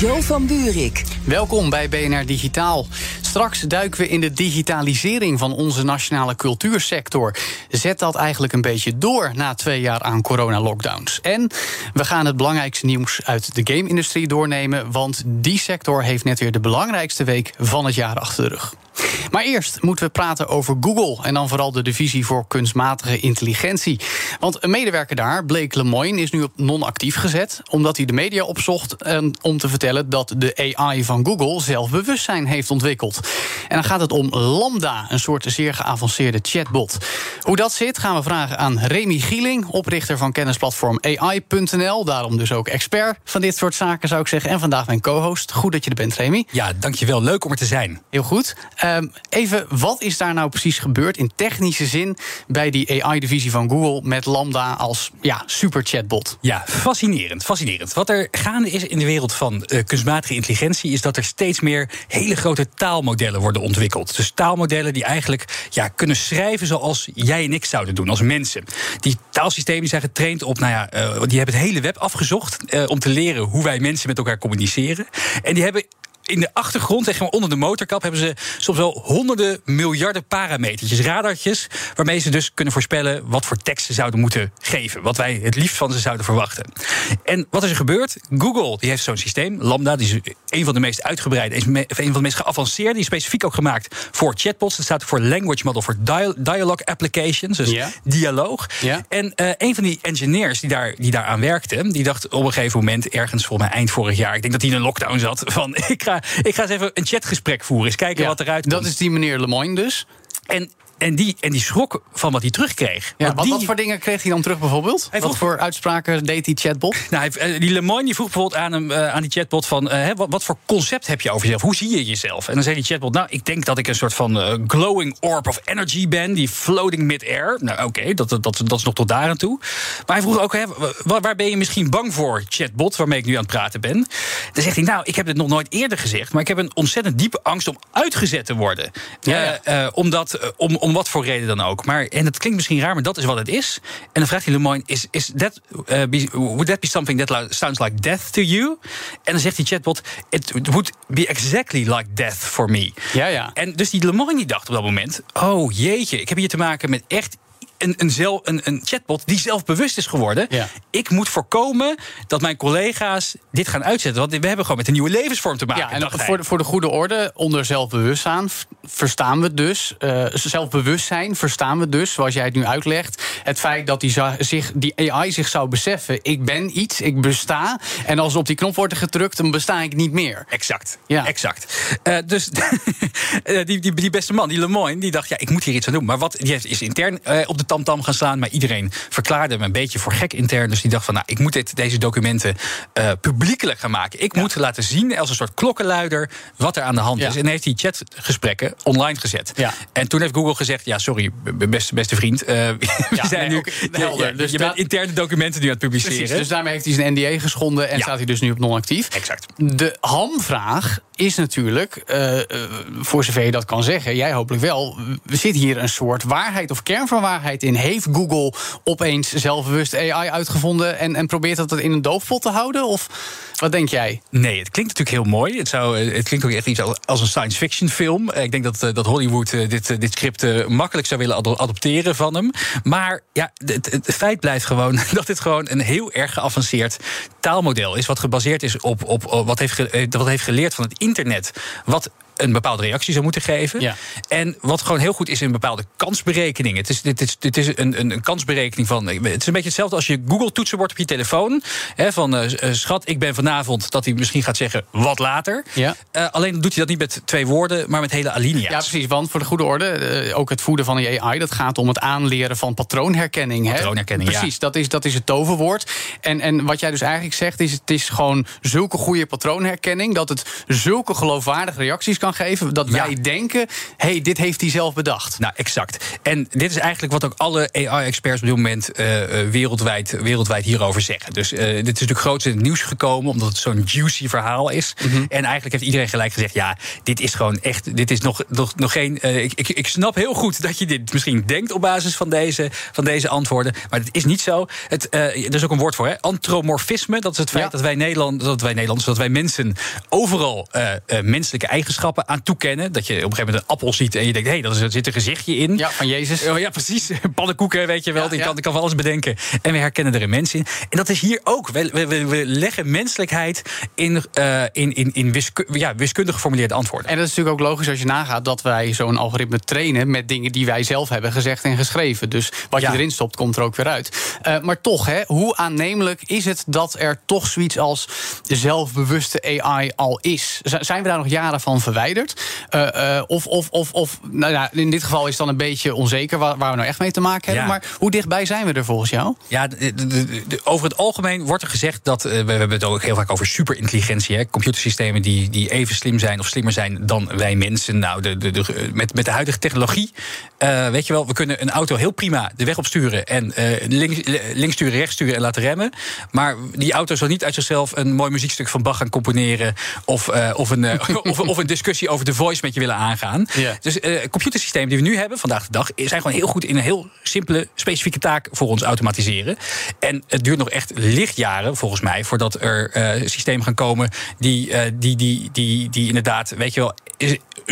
Jo van Buurik. Welkom bij BNR Digitaal. Straks duiken we in de digitalisering van onze nationale cultuursector. Zet dat eigenlijk een beetje door na twee jaar aan corona-lockdowns. En we gaan het belangrijkste nieuws uit de game-industrie doornemen, want die sector heeft net weer de belangrijkste week van het jaar achter de rug. Maar eerst moeten we praten over Google en dan vooral de divisie voor kunstmatige intelligentie. Want een medewerker daar, Blake Lemoyne, is nu op non-actief gezet omdat hij de media opzocht om te vertellen dat de AI van Google zelfbewustzijn heeft ontwikkeld. En dan gaat het om Lambda, een soort zeer geavanceerde chatbot. Hoe dat zit, gaan we vragen aan Remy Gieling, oprichter van kennisplatform AI.nl. Daarom dus ook expert van dit soort zaken, zou ik zeggen. En vandaag mijn co-host. Goed dat je er bent, Remy. Ja, dankjewel. Leuk om er te zijn. Heel goed. Ehm, even, wat is daar nou precies gebeurd in technische zin bij die AI-divisie van Google met Lambda als ja, super chatbot? Ja, fascinerend, fascinerend. Wat er gaande is in de wereld van uh, kunstmatige intelligentie is dat er steeds meer hele grote taalmodellen worden ontwikkeld. Dus taalmodellen die eigenlijk ja, kunnen schrijven zoals jij en ik zouden doen als mensen. Die taalsystemen zijn getraind op, nou ja, uh, die hebben het hele web afgezocht uh, om te leren hoe wij mensen met elkaar communiceren. En die hebben in de achtergrond, zeg maar onder de motorkap, hebben ze soms wel honderden miljarden parametertjes, radartjes, waarmee ze dus kunnen voorspellen wat voor tekst ze zouden moeten geven. Wat wij het liefst van ze zouden verwachten. En wat is er gebeurd? Google die heeft zo'n systeem, Lambda, die is een van de meest uitgebreide, een van de meest geavanceerde, die is specifiek ook gemaakt voor chatbots. Dat staat voor Language Model voor Dialogue Applications, dus ja. dialoog. Ja. En uh, een van die engineers die daar, die daar aan werkte, die dacht op een gegeven moment, ergens volgens mij eind vorig jaar, ik denk dat hij in een lockdown zat, van ik ga ik ga eens even een chatgesprek voeren. Eens kijken ja, wat eruit komt. Dat is die meneer Lemoyne dus. En en die, en die schrok van wat hij terugkreeg. Ja, wat, die, wat voor dingen kreeg hij dan terug bijvoorbeeld? Hij wat voor uitspraken deed die chatbot? Nou, hij, die Lemoyne die vroeg bijvoorbeeld aan, hem, uh, aan die chatbot van... Uh, wat, wat, voor concept heb je over jezelf? Hoe zie je jezelf? En dan zei die chatbot, nou, ik denk dat ik een soort van uh, glowing orb of energy ben... die floating mid-air. Nou, oké, okay, dat, dat, dat, dat is nog tot daar aan toe. Maar hij vroeg ook, hè, waar, waar ben je misschien bang voor, chatbot... waarmee ik nu aan het praten ben? Dan zegt hij, nou, ik heb dit nog nooit eerder gezegd... maar ik heb een ontzettend diepe angst om uitgezet te worden. Ja, ja. omdat, om, om wat voor reden dan ook. Maar, en het klinkt misschien raar, maar dat is wat het is. En dan vraagt hij Lemoyne, is, is that, uh, be, would that be something that sounds like death to you? En dan zegt die chatbot, it would be exactly like death for me. Ja, ja. En dus die Lemoyne die dacht op dat moment, oh jeetje, ik heb hier te maken met echt een, een, zelf, een, een chatbot die zelfbewust is geworden. Ja. Ik moet voorkomen dat mijn collega's dit gaan uitzetten. Want we hebben gewoon met een nieuwe levensvorm te maken. Ja, en voor de, voor de goede orde, onder zelfbewustzijn verstaan we dus. Uh, zelfbewustzijn verstaan we dus, zoals jij het nu uitlegt. Het feit dat die, zich, die AI zich zou beseffen: ik ben iets, ik besta. En als op die knop wordt gedrukt, dan besta ik niet meer. Exact. Ja. Exact. Uh, dus die, die, die beste man, die Lemoyne, die dacht: ja, ik moet hier iets aan doen. Maar wat, die heeft, is intern uh, op de tamtam gaan slaan. Maar iedereen verklaarde hem een beetje voor gek intern. Dus die dacht van, nou, ik moet dit, deze documenten uh, publiekelijk gaan maken. Ik ja. moet laten zien, als een soort klokkenluider, wat er aan de hand Ja. is. En heeft die chatgesprekken online gezet. Ja. En toen heeft Google gezegd, ja, sorry, beste, beste vriend. Uh, we zijn nee, nu, helder. Dus je bent interne documenten nu aan het publiceren. Precies, dus daarmee heeft hij zijn NDA geschonden en staat hij dus nu op non-actief. Exact. De hamvraag is natuurlijk, eh, eh, voor zover je dat kan zeggen, jij hopelijk wel, we zitten hier een soort waarheid of kern van waarheid in. Heeft Google opeens zelfbewust AI uitgevonden en, en probeert dat in een doofpot te houden? Of wat denk jij? Nee, het klinkt natuurlijk heel mooi. Het, zou, eh, het klinkt ook echt iets als- een science fiction film. Ik denk dat, dat Hollywood dit, dit script makkelijk zou willen ado- adopteren van hem. Maar ja, het, feit blijft gewoon dat dit gewoon een heel erg geavanceerd taalmodel is. Wat gebaseerd is op, op, op wat, heeft wat heeft geleerd van het internet. Wat een bepaalde reactie zou moeten geven. Ja. En wat gewoon heel goed is in bepaalde kansberekeningen. Het is, dit is, dit is een, een, een kansberekening van. Het is een beetje hetzelfde als je Google-toetsenbord op je telefoon. Hè, van eh, eh, schat, ik ben vanavond. Dat hij misschien gaat zeggen wat later. Ja. Eh, alleen doet hij dat niet met twee woorden, maar met hele alinea's. Ja, precies. Want voor de goede orde, eh, ook het voeden van die AI, dat gaat om het aanleren van patroonherkenning. hè? Patroonherkenning, ja. Precies, dat, is, dat is het toverwoord. En, en wat jij dus eigenlijk zegt, is het is gewoon zulke goede patroonherkenning dat het zulke geloofwaardige reacties kan kan geven. Dat wij denken, hey, dit heeft hij zelf bedacht. Nou, exact. En dit is eigenlijk wat ook alle AI-experts op dit moment uh, wereldwijd, wereldwijd hierover zeggen. Dus uh, dit is natuurlijk groot in het nieuws gekomen, omdat het zo'n juicy verhaal is. Mm -hmm. En eigenlijk heeft iedereen gelijk gezegd: ja, dit is gewoon echt, dit is nog, nog, nog geen. Uh, ik, ik, ik, snap heel goed dat je dit misschien denkt op basis van deze, van deze antwoorden. Maar het is niet zo. Het, er is ook een woord voor, hè? Antromorfisme. Dat is het feit ja. dat wij Nederland, dat wij Nederlanders, dat wij mensen overal menselijke eigenschappen aan toekennen. Dat je op een gegeven moment een appel ziet en je denkt: hé, hey, daar zit een gezichtje in. Ja, van Jezus. Oh, ja, precies. Pannenkoeken, weet je wel. Ja, die, kan, die kan van alles bedenken. En we herkennen er een mens in. En dat is hier ook. We, we, we leggen menselijkheid in, uh, in, in, in wisku ja, wiskundig geformuleerde antwoorden. En dat is natuurlijk ook logisch als je nagaat dat wij zo'n algoritme trainen met dingen die wij zelf hebben gezegd en geschreven. Dus wat je erin stopt, komt er ook weer uit. Uh, maar toch, hè, hoe aannemelijk is het dat er toch zoiets als zelfbewuste AI al is? Z zijn we daar nog jaren van verwijderd? Uh, of, of, of, of nou ja, in dit geval is het dan een beetje onzeker waar, waar we nou echt mee te maken hebben. Ja. Maar hoe dichtbij zijn we er volgens jou? Ja, de, de, de, over het algemeen wordt er gezegd dat. Uh, we hebben het ook heel vaak over superintelligentie. Hè, computersystemen die, die even slim zijn of slimmer zijn dan wij mensen. Nou, de, met, met de huidige technologie. Weet je wel, we kunnen een auto heel prima de weg opsturen. En links, links sturen, rechts sturen en laten remmen. Maar die auto zal niet uit zichzelf een mooi muziekstuk van Bach gaan componeren. Of, of, een, of, of, een discussie over de voice met je willen aangaan. Ja. Dus computersystemen die we nu hebben, vandaag de dag, zijn gewoon heel goed in een heel simpele, specifieke taak voor ons automatiseren. En het duurt nog echt lichtjaren, volgens mij, voordat er uh, systemen gaan komen die, uh, die, die, die, die inderdaad, weet je wel,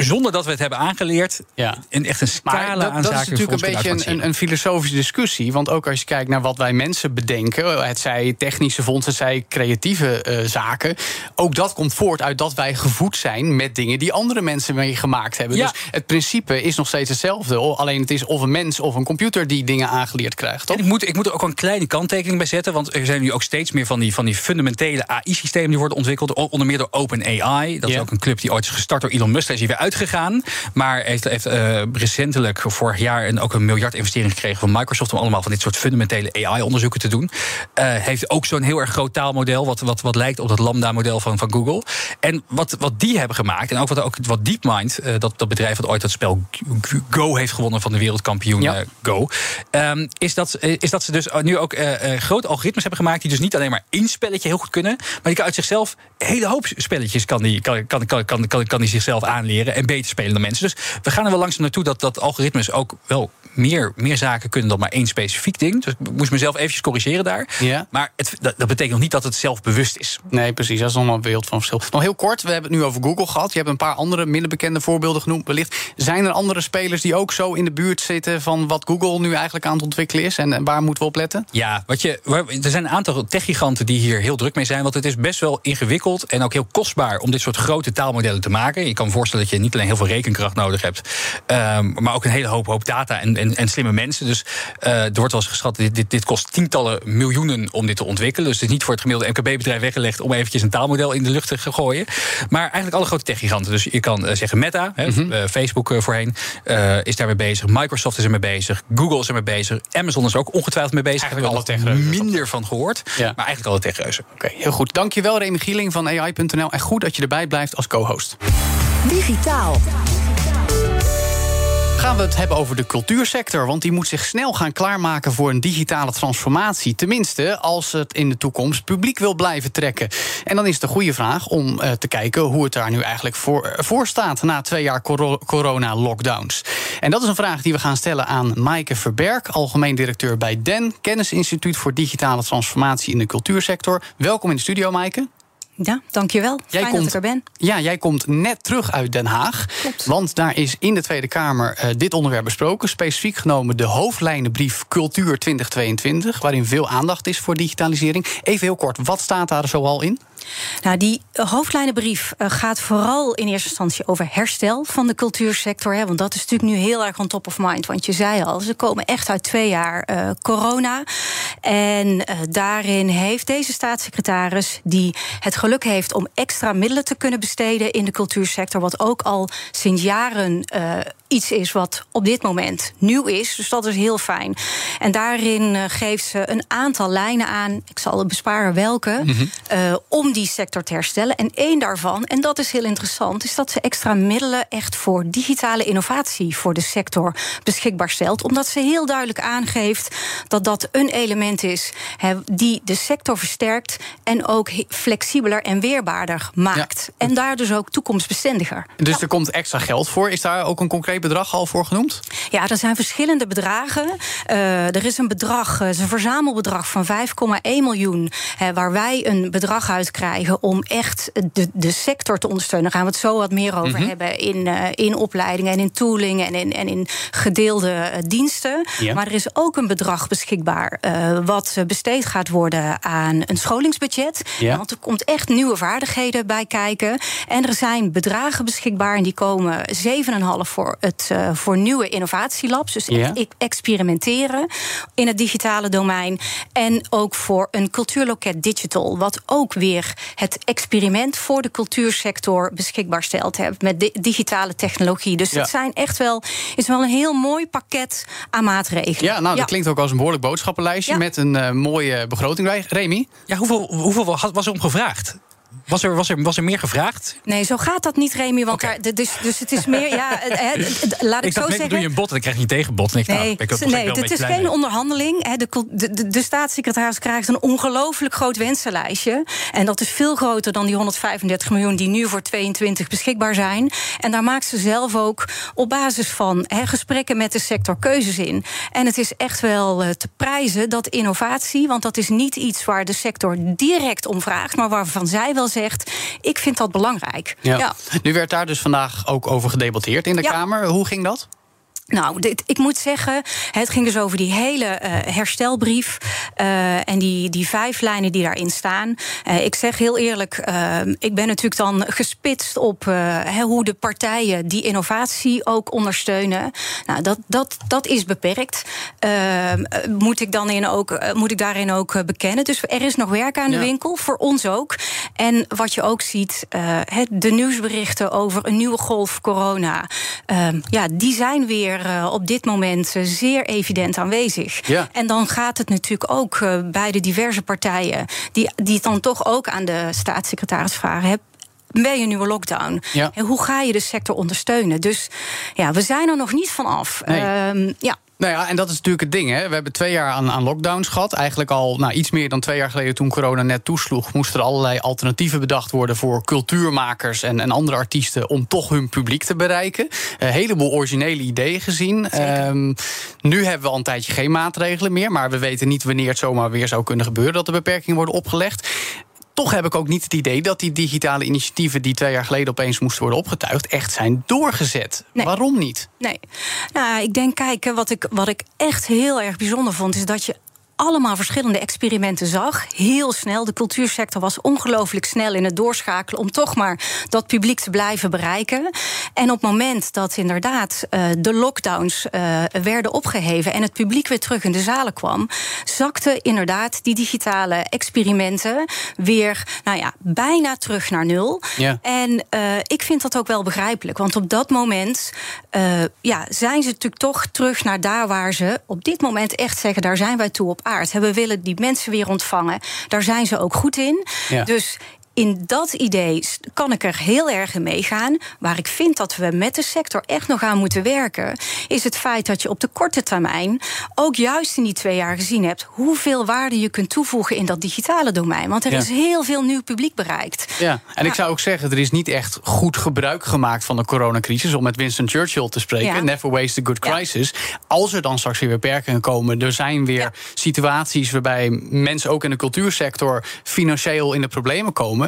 zonder dat we het hebben aangeleerd, ja. een, echt een scala dat, aan dat zaken. Dat is natuurlijk een beetje een, een, filosofische discussie. Want ook als je kijkt naar wat wij mensen bedenken, het zij technische fondsen, het zij creatieve uh, zaken, ook dat komt voort uit dat wij gevoed zijn met dingen die andere mensen mee gemaakt hebben. Ja. Dus het principe is nog steeds hetzelfde. Alleen het is of een mens of een computer die dingen aangeleerd krijgt. Toch? En ik, moet, ik moet er ook een kleine kanttekening bij zetten. Want er zijn nu ook steeds meer van die, van die fundamentele AI-systemen die worden ontwikkeld. Onder meer door OpenAI. Dat is ook een club die ooit is gestart door Elon Musk. Daar is hij weer uitgegaan. Maar heeft, heeft uh, recentelijk vorig jaar een, ook een miljard investering gekregen van Microsoft. om allemaal van dit soort fundamentele AI-onderzoeken te doen. Uh, heeft ook zo'n heel erg groot taalmodel. Wat, wat, wat lijkt op dat Lambda-model van, van Google. En wat, wat die hebben gemaakt. En ook wat, ook, wat DeepMind, uh, dat, dat bedrijf dat ooit dat spel Go heeft gewonnen van de wereldkampioen ja. Go. Um, is, dat, is dat ze dus nu ook grote algoritmes hebben gemaakt. die dus niet alleen maar één spelletje heel goed kunnen. maar die kan uit zichzelf een hele hoop spelletjes. kan die, kan, kan, kan, kan, kan die zichzelf aanleren. En beter spelen dan mensen. Dus we gaan er wel langzaam naartoe dat, dat algoritmes ook wel meer, meer zaken kunnen dan maar één specifiek ding. Dus ik moest mezelf eventjes corrigeren daar. Ja. Maar het, dat, dat, betekent nog niet dat het zelfbewust is. Nee, precies. Dat is nog een wereld van verschil. Nog heel kort, we hebben het nu over Google gehad. Je hebt een paar andere minder bekende voorbeelden genoemd. Wellicht zijn er andere spelers die ook zo in de buurt zitten van wat Google nu eigenlijk aan het ontwikkelen is? En waar moeten we op letten? Ja, wat je, er zijn een aantal techgiganten die hier heel druk mee zijn. Want het is best wel ingewikkeld en ook heel kostbaar om dit soort grote taalmodellen te maken. Je kan me voorstellen dat je niet alleen heel veel rekenkracht nodig hebt, um, maar ook een hele hoop, hoop data en, en, en slimme mensen. Dus uh, er wordt wel eens geschat, dit, dit, dit kost tientallen miljoenen om dit te ontwikkelen. Dus het is niet voor het gemiddelde MKB-bedrijf weggelegd om eventjes een taalmodel in de lucht te gooien. Maar eigenlijk alle grote techgiganten. Dus je kan uh, zeggen Meta, mm -hmm. uh, Facebook voorheen, is daarmee bezig. Microsoft is ermee bezig. Google is ermee bezig. Amazon is ook ongetwijfeld mee bezig. Eigenlijk alle techreuzen. Minder van gehoord. Ja. Maar eigenlijk alle techreuzen. Oké, okay, heel goed. Dankjewel Remy Gieling van AI.nl. En goed dat je erbij blijft als co-host. Digitaal gaan we het hebben over de cultuursector. Want die moet zich snel gaan klaarmaken voor een digitale transformatie. Tenminste, als het in de toekomst publiek wil blijven trekken. En dan is een goede vraag om uh, te kijken hoe het daar nu eigenlijk voor, voor staat na twee jaar corona-lockdowns. En dat is een vraag die we gaan stellen aan Maaike Verberg, algemeen directeur bij DEN, Kennisinstituut voor Digitale Transformatie in de Cultuursector. Welkom in de studio, Maaike. Ja, dankjewel. Jij Fijn komt, dat ik er ben. Ja, jij komt net terug uit Den Haag. Klopt. Want daar is in de Tweede Kamer uh, dit onderwerp besproken. Specifiek genomen de hoofdlijnenbrief Cultuur 2022... waarin veel aandacht is voor digitalisering. Even heel kort, wat staat daar zoal in? Nou, die hoofdlijnenbrief gaat vooral in eerste instantie over herstel van de cultuursector. Hè, want dat is natuurlijk nu heel erg on top of mind. Want je zei al, ze komen echt uit twee jaar uh, corona. En uh, daarin heeft deze staatssecretaris, die het geluk heeft om extra middelen te kunnen besteden in de cultuursector, wat ook al sinds jaren uh, iets is wat op dit moment nieuw is. Dus dat is heel fijn. En daarin geeft ze een aantal lijnen aan. Ik zal besparen welke. Mm -hmm. om om die sector te herstellen. En één daarvan, en dat is heel interessant, is dat ze extra middelen echt voor digitale innovatie voor de sector beschikbaar stelt. Omdat ze heel duidelijk aangeeft dat dat een element is die de sector versterkt en ook flexibeler en weerbaarder maakt. En daar dus ook toekomstbestendiger. Dus er komt extra geld voor. Is daar ook een concreet bedrag al voor genoemd? Ja, er zijn verschillende bedragen. Uh, er is een bedrag, uh, een verzamelbedrag van 5,1 miljoen. waar wij een bedrag uit krijgen om echt de, de sector te ondersteunen. Daar gaan we het zo wat meer over mhm. hebben in, uh, in opleidingen en in tooling en in, en in gedeelde diensten. Maar er is ook een bedrag beschikbaar wat besteed gaat worden aan een scholingsbudget. Want er komt echt nieuwe vaardigheden bij kijken. En er zijn bedragen beschikbaar en die komen 7,5 voor, het, voor nieuwe innovatielabs. Dus experimenteren in het digitale domein. En ook voor een cultuurloket digital. Wat ook weer het experiment voor de cultuursector beschikbaar stelt. met digitale technologie. Dus ja. het zijn echt wel, is wel een heel mooi pakket aan maatregelen. Ja, nou, dat klinkt ook als een behoorlijk boodschappenlijstje. Met een uh, mooie begroting. Remy? Ja, hoeveel, hoeveel was er om gevraagd? Was er, was, er, was er meer gevraagd? Nee, zo gaat dat niet, Remy. Want daar, dus, dus het is meer. Ja, laat ik, ik zo dacht, zeggen. doe je een bot en dan krijg je niet tegenbod. Nee, nou, nee het is geen onderhandeling. De, de, de, staatssecretaris krijgt een ongelooflijk groot wensenlijstje. En dat is veel groter dan die 135 miljoen die nu voor 22 beschikbaar zijn. En daar maakt ze zelf ook op basis van he, gesprekken met de sector keuzes in. En het is echt wel uh, te prijzen dat innovatie, want dat is niet iets waar de sector direct om vraagt, maar waarvan zij wel zegt: ik vind dat belangrijk. Ja. Nu werd daar dus vandaag ook over gedebatteerd in de Kamer. Hoe ging dat? Nou, dit, ik moet zeggen, het ging dus over die hele uh, herstelbrief uh, en die, die vijf lijnen die daarin staan. Uh, ik zeg heel eerlijk, ik ben natuurlijk dan gespitst op hoe de partijen die innovatie ook ondersteunen. Nou, dat, dat, dat is beperkt. moet, ik dan in ook, moet ik daarin ook bekennen. Dus er is nog werk aan de winkel, voor ons ook. En wat je ook ziet, de nieuwsberichten over een nieuwe golf corona, ja, die zijn weer uh, op dit moment uh, zeer evident aanwezig. Ja. En dan gaat het natuurlijk ook uh, bij de diverse partijen, die, die het dan toch ook aan de staatssecretaris vragen: heb, ben je een nieuwe lockdown? Ja. En hoe ga je de sector ondersteunen? Dus ja, we zijn er nog niet van af. Nee. Uh, ja. Nou ja, en dat is natuurlijk het ding. Hè. We hebben twee jaar aan, aan lockdowns gehad. Eigenlijk al nou, iets meer dan twee jaar geleden toen corona net toesloeg... moesten er allerlei alternatieven bedacht worden voor cultuurmakers... en, en andere artiesten om toch hun publiek te bereiken. Een heleboel originele ideeën gezien. Um, nu hebben we al een tijdje geen maatregelen meer... maar we weten niet wanneer het zomaar weer zou kunnen gebeuren... dat er beperkingen worden opgelegd toch heb ik ook niet het idee dat die digitale initiatieven die twee jaar geleden opeens moesten worden opgetuigd, echt zijn doorgezet. Waarom niet? Nee. Nou, ik denk, kijk, wat ik, wat ik echt heel erg bijzonder vond, is dat je allemaal verschillende experimenten zag. Heel snel. De cultuursector was ongelooflijk snel in het doorschakelen om toch maar dat publiek te blijven bereiken. En op het moment dat inderdaad uh, de lockdowns uh, werden opgeheven en het publiek weer terug in de zalen kwam, zakten inderdaad die digitale experimenten weer, nou ja, bijna terug naar nul. Ja. En uh, ik vind dat ook wel begrijpelijk, want op dat moment ja, zijn ze natuurlijk toch terug naar daar waar ze op dit moment echt zeggen: daar zijn wij toe op aard. We willen die mensen weer ontvangen. Daar zijn ze ook goed in. Dus in dat idee kan ik er heel erg in meegaan. Waar ik vind dat we met de sector echt nog aan moeten werken, is het feit dat je op de korte termijn ook juist in die twee jaar gezien hebt hoeveel waarde je kunt toevoegen in dat digitale domein. Want er is heel veel nieuw publiek bereikt. Ja, en ik zou ook zeggen, er is niet echt goed gebruik gemaakt van de coronacrisis, om met Winston Churchill te spreken. Never waste a good crisis. Als er dan straks weer beperkingen komen, er zijn weer situaties waarbij mensen ook in de cultuursector financieel in de problemen komen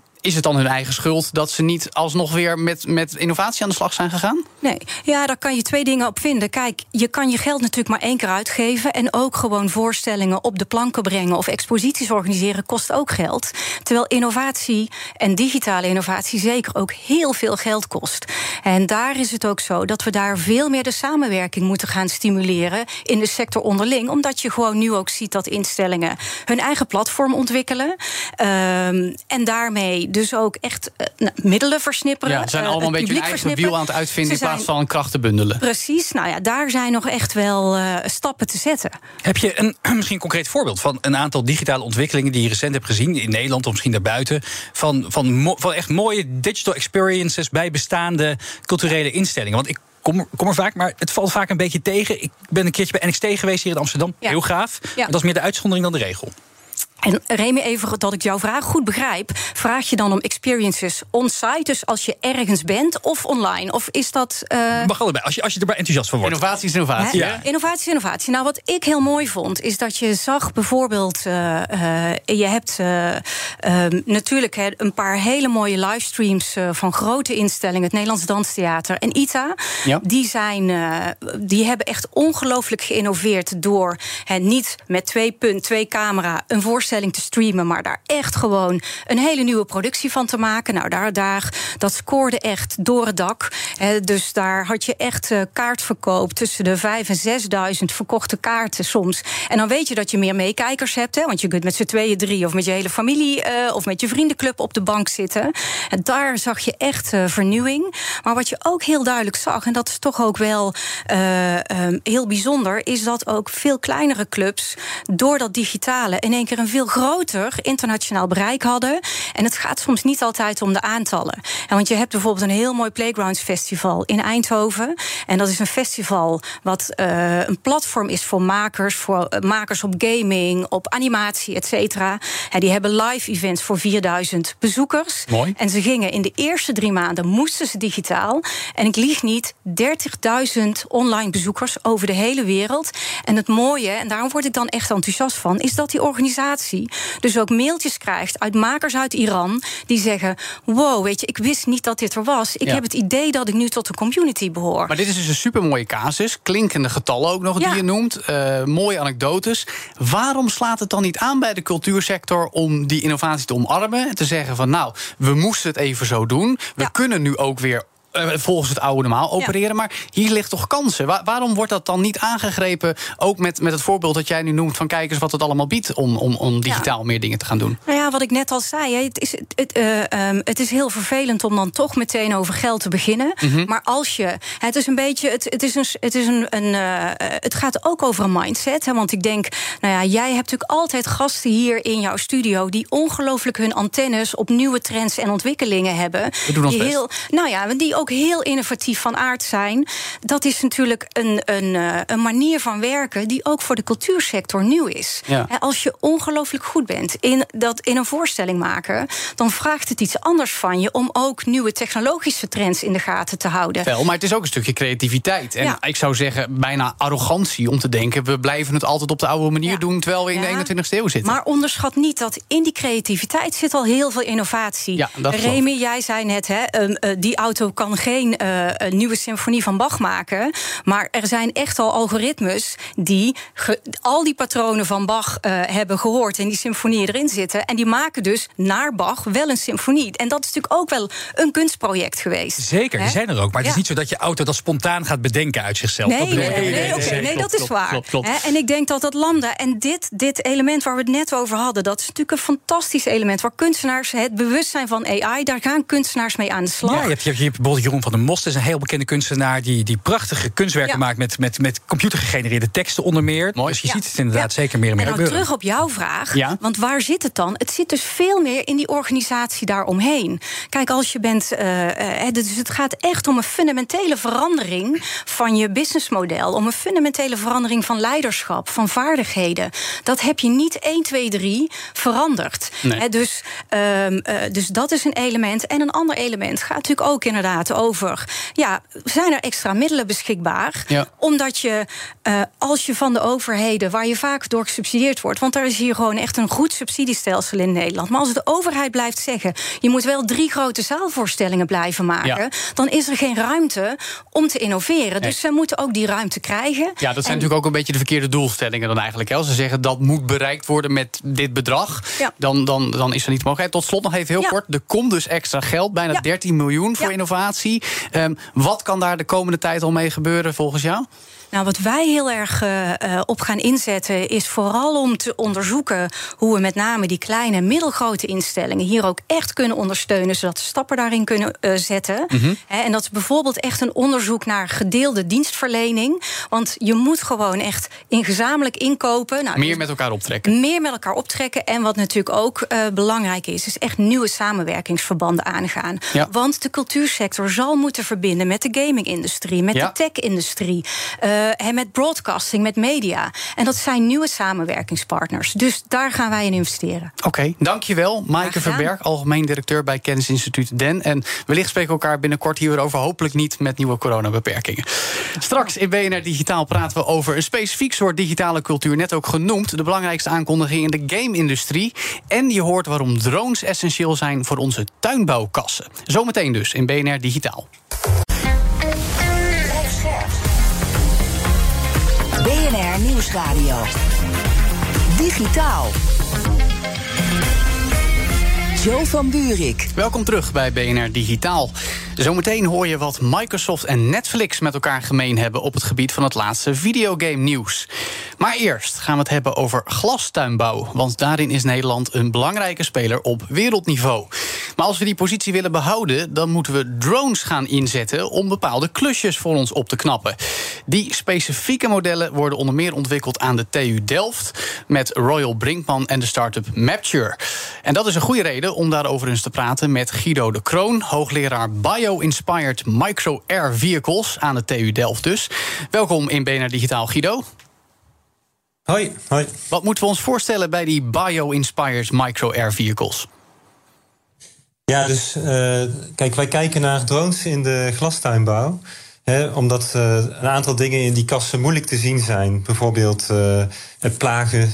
is het dan hun eigen schuld dat ze niet alsnog weer met, met innovatie aan de slag zijn gegaan? Nee, ja, daar kan je twee dingen op vinden. Kijk, je kan je geld natuurlijk maar één keer uitgeven. En ook gewoon voorstellingen op de planken brengen of exposities organiseren kost ook geld. Terwijl innovatie en digitale innovatie zeker ook heel veel geld kost. En daar is het ook zo dat we daar veel meer de samenwerking moeten gaan stimuleren in de sector onderling. Omdat je gewoon nu ook ziet dat instellingen hun eigen platform ontwikkelen. Um, en daarmee dus ook echt uh, nou, middelen versnipperen. Ja, ze zijn allemaal een beetje een eigen wiel aan het uitvinden... in plaats van krachten bundelen. Precies, nou ja, daar zijn nog echt wel uh, stappen te zetten. Heb je een misschien een concreet voorbeeld van een aantal digitale ontwikkelingen... die je recent hebt gezien in Nederland of misschien daarbuiten... van, van, van echt mooie digital experiences bij bestaande culturele instellingen? Want ik kom, kom er vaak, maar het valt vaak een beetje tegen. Ik ben een keertje bij NXT geweest hier in Amsterdam. Ja. Heel gaaf. Ja. Dat is meer de uitzondering dan de regel. En Remy, even dat ik jouw vraag goed begrijp. Vraag je dan om experiences on-site, dus als je ergens bent, of online? Of is dat. Uh... Mag allebei, als je, als je er maar enthousiast van wordt. Innovatie is innovatie. Ja. Innovatie is innovatie. Nou, wat ik heel mooi vond, is dat je zag bijvoorbeeld. Uh, uh, je hebt ehm, natuurlijk he, een paar hele mooie livestreams van grote instellingen, het Nederlands Danstheater en ITA. Ja. Die, zijn, die hebben echt ongelooflijk geïnnoveerd door niet met twee punt, twee camera een voorstelling te streamen, maar daar echt gewoon een hele nieuwe productie van te maken. Nou, daar, daar dat scoorde echt door het dak. dus daar had je echt uh, kaartverkoop tussen de 5 en 6.000 verkochte kaarten soms. En dan weet je dat je meer meekijkers hebt, hè, want je kunt met z'n tweeën, drie of met je hele familie uh, of met je vriendenclub op de bank zitten. En daar zag je echt uh, vernieuwing. Maar wat je ook heel duidelijk zag, en dat is toch ook wel um, heel bijzonder, is dat ook veel kleinere clubs door dat digitale in één keer een veel groter internationaal bereik hadden. En het gaat soms niet altijd om de aantallen. En want je hebt bijvoorbeeld een heel mooi Playgrounds Festival in Eindhoven. En dat is een festival wat uh, een platform is voor makers, voor uh, makers op gaming, op animatie, et cetera. En die hebben live events voor 4000 bezoekers. Mooi. En ze gingen in de eerste drie maanden moesten ze digitaal. En ik lieg niet, 30.000 online bezoekers over de hele wereld. En het mooie, en daarom word ik dan echt enthousiast van, is dat die dus ook mailtjes krijgt uit makers uit Iran die zeggen: Wow, weet je, ik wist niet dat dit er was. Ik heb het idee dat ik nu tot de community behoor. Maar dit is dus een supermooie casus. Klinkende getallen ook nog, die je noemt. Uh, mooie anekdotes. Waarom slaat het dan niet aan bij de cultuursector om die innovatie te omarmen en te zeggen: van nou, we moesten het even zo doen. We kunnen nu ook weer volgens het oude normaal opereren. Maar hier ligt toch kansen. waarom wordt dat dan niet aangegrepen? Ook met, met het voorbeeld dat jij nu noemt van kijkers wat het allemaal biedt om, om, om digitaal meer dingen te gaan doen. Nou ja, wat ik net al zei, het is, het, uh, um, het is heel vervelend om dan toch meteen over geld te beginnen. Mm -hmm. Maar als je. Het is een beetje. Het, het, is een, het, is een, een uh, het gaat ook over een mindset. Hè, want ik denk, nou ja, jij hebt natuurlijk altijd gasten hier in jouw studio die ongelooflijk hun antennes op nieuwe trends en ontwikkelingen hebben. We doen ons die best. heel, nou ja, die ook heel innovatief van aard zijn. Dat is natuurlijk een, een, een manier van werken die ook voor de cultuursector nieuw is. Ja. Als je ongelooflijk goed bent in, dat, in een voorstelling maken, dan vraagt het iets anders van je om ook nieuwe technologische trends in de gaten te houden. Wel, maar het is ook een stukje creativiteit. En ja. ik zou zeggen, bijna arrogantie om te denken, we blijven het altijd op de oude manier ja. doen terwijl we in de 21ste eeuw zitten. Maar onderschat niet dat in die creativiteit zit al heel veel innovatie. Remy, jij zei net, hè, um, uh, die auto kan geen uh, een nieuwe symfonie van Bach maken. Maar er zijn echt al algoritmes die al die patronen van Bach uh, hebben gehoord en die symfonieën erin zitten. En die maken dus naar Bach wel een symfonie. En dat is natuurlijk ook wel een kunstproject geweest. Zeker, die zijn er ook. Maar het is niet zo dat je auto dat spontaan gaat bedenken uit zichzelf. Nee, dat nee, nee, nee, nee, okay, nee dat is waar. Klopt, klopt. Hè? En ik denk dat dat lambda en dit, dit element waar we het net over hadden, dat is natuurlijk een fantastisch element waar kunstenaars het bewustzijn van AI, daar gaan kunstenaars mee aan de slag. Ja, je hebt, je hebt Jeroen van der Most, is een heel bekende kunstenaar die, die prachtige kunstwerken Ja. maakt met, met, met computergegenereerde teksten onder meer. Mooi. Dus je Ja. ziet het inderdaad zeker meer en meer En gebeuren. terug op jouw vraag. Want waar zit het dan? Het zit dus veel meer in die organisatie daaromheen. Kijk, als je bent. eh, eh, dus het gaat echt om een fundamentele verandering van je businessmodel. Om een fundamentele verandering van leiderschap, van vaardigheden. Dat heb je niet 1, 2, 3 veranderd. Nee. Dus, ehm, eh, dus dat is een element. En een ander element gaat natuurlijk ook inderdaad over. Ja, zijn er extra middelen beschikbaar? Ja. Omdat je, eh, als je van de overheden, waar je vaak door gesubsidieerd wordt, want er is hier gewoon echt een goed subsidiestelsel in Nederland. Maar als de overheid blijft zeggen, je moet wel drie grote zaalvoorstellingen blijven maken, Ja. dan is er geen ruimte om te innoveren. Nee. Dus ze moeten ook die ruimte krijgen. Ja, dat zijn En- natuurlijk ook een beetje de verkeerde doelstellingen dan eigenlijk. Als ze zeggen dat moet bereikt worden met dit bedrag, Ja. dan, dan, dan is er niet mogelijkheid. Tot slot nog even heel kort. Er komt dus extra geld, bijna Ja. 13 miljoen voor Ja. Ehm, wat kan daar de komende tijd al mee gebeuren volgens jou? Nou, wat wij heel erg op gaan inzetten, is vooral om te onderzoeken hoe we met name die kleine en middelgrote instellingen hier ook echt kunnen ondersteunen, zodat ze stappen daarin kunnen zetten. Mhm. En dat is bijvoorbeeld echt een onderzoek naar gedeelde dienstverlening. Want je moet gewoon echt in gezamenlijk inkopen. Nou, meer met elkaar optrekken. Meer met elkaar optrekken. En wat natuurlijk ook uh, belangrijk is, is echt nieuwe samenwerkingsverbanden aangaan. Want de cultuursector zal moeten verbinden met de gaming-industrie, met de tech-industrie, uh, en met broadcasting, met media. En dat zijn nieuwe samenwerkingspartners. Dus daar gaan wij in investeren. Oké, dankjewel. Maaike Verberg, algemeen directeur bij Kennisinstituut Den. En wellicht spreken we elkaar binnenkort hierover, hopelijk niet met nieuwe coronabeperkingen. Straks in BNR Digitaal praten we over een specifiek soort digitale cultuur, net ook genoemd. De belangrijkste aankondiging in de game-industrie. En je hoort waarom drones essentieel zijn voor onze tuinbouwkassen. Zometeen dus in BNR Digitaal. Nieuwsradio. Digitaal. Jo van Buurik. Welkom terug bij BNR Digitaal. Zometeen hoor je wat Microsoft en Netflix met elkaar gemeen hebben op het gebied van het laatste videogame nieuws. Maar eerst gaan we het hebben over glastuinbouw. Want daarin is Nederland een belangrijke speler op wereldniveau. Maar als we die positie willen behouden, dan moeten we drones gaan inzetten om bepaalde klusjes voor ons op te knappen. Die specifieke modellen worden onder meer ontwikkeld aan de TU Delft met Royal Brinkman en de start-up Mapture. En dat is een goede reden om daarover eens te praten met Guido de Kroon, hoogleraar Bio-Inspired Micro-Air Vehicles aan de TU Delft dus. Welkom in BNR Digitaal, Guido. Hoi, hoi. Wat moeten we ons voorstellen bij die Bio-Inspired Micro-Air Vehicles? Ja, dus uh, kijk, wij kijken naar drones in de glastuinbouw. Hè, omdat uh, een aantal dingen in die kassen moeilijk te zien zijn. Bijvoorbeeld uh, plagen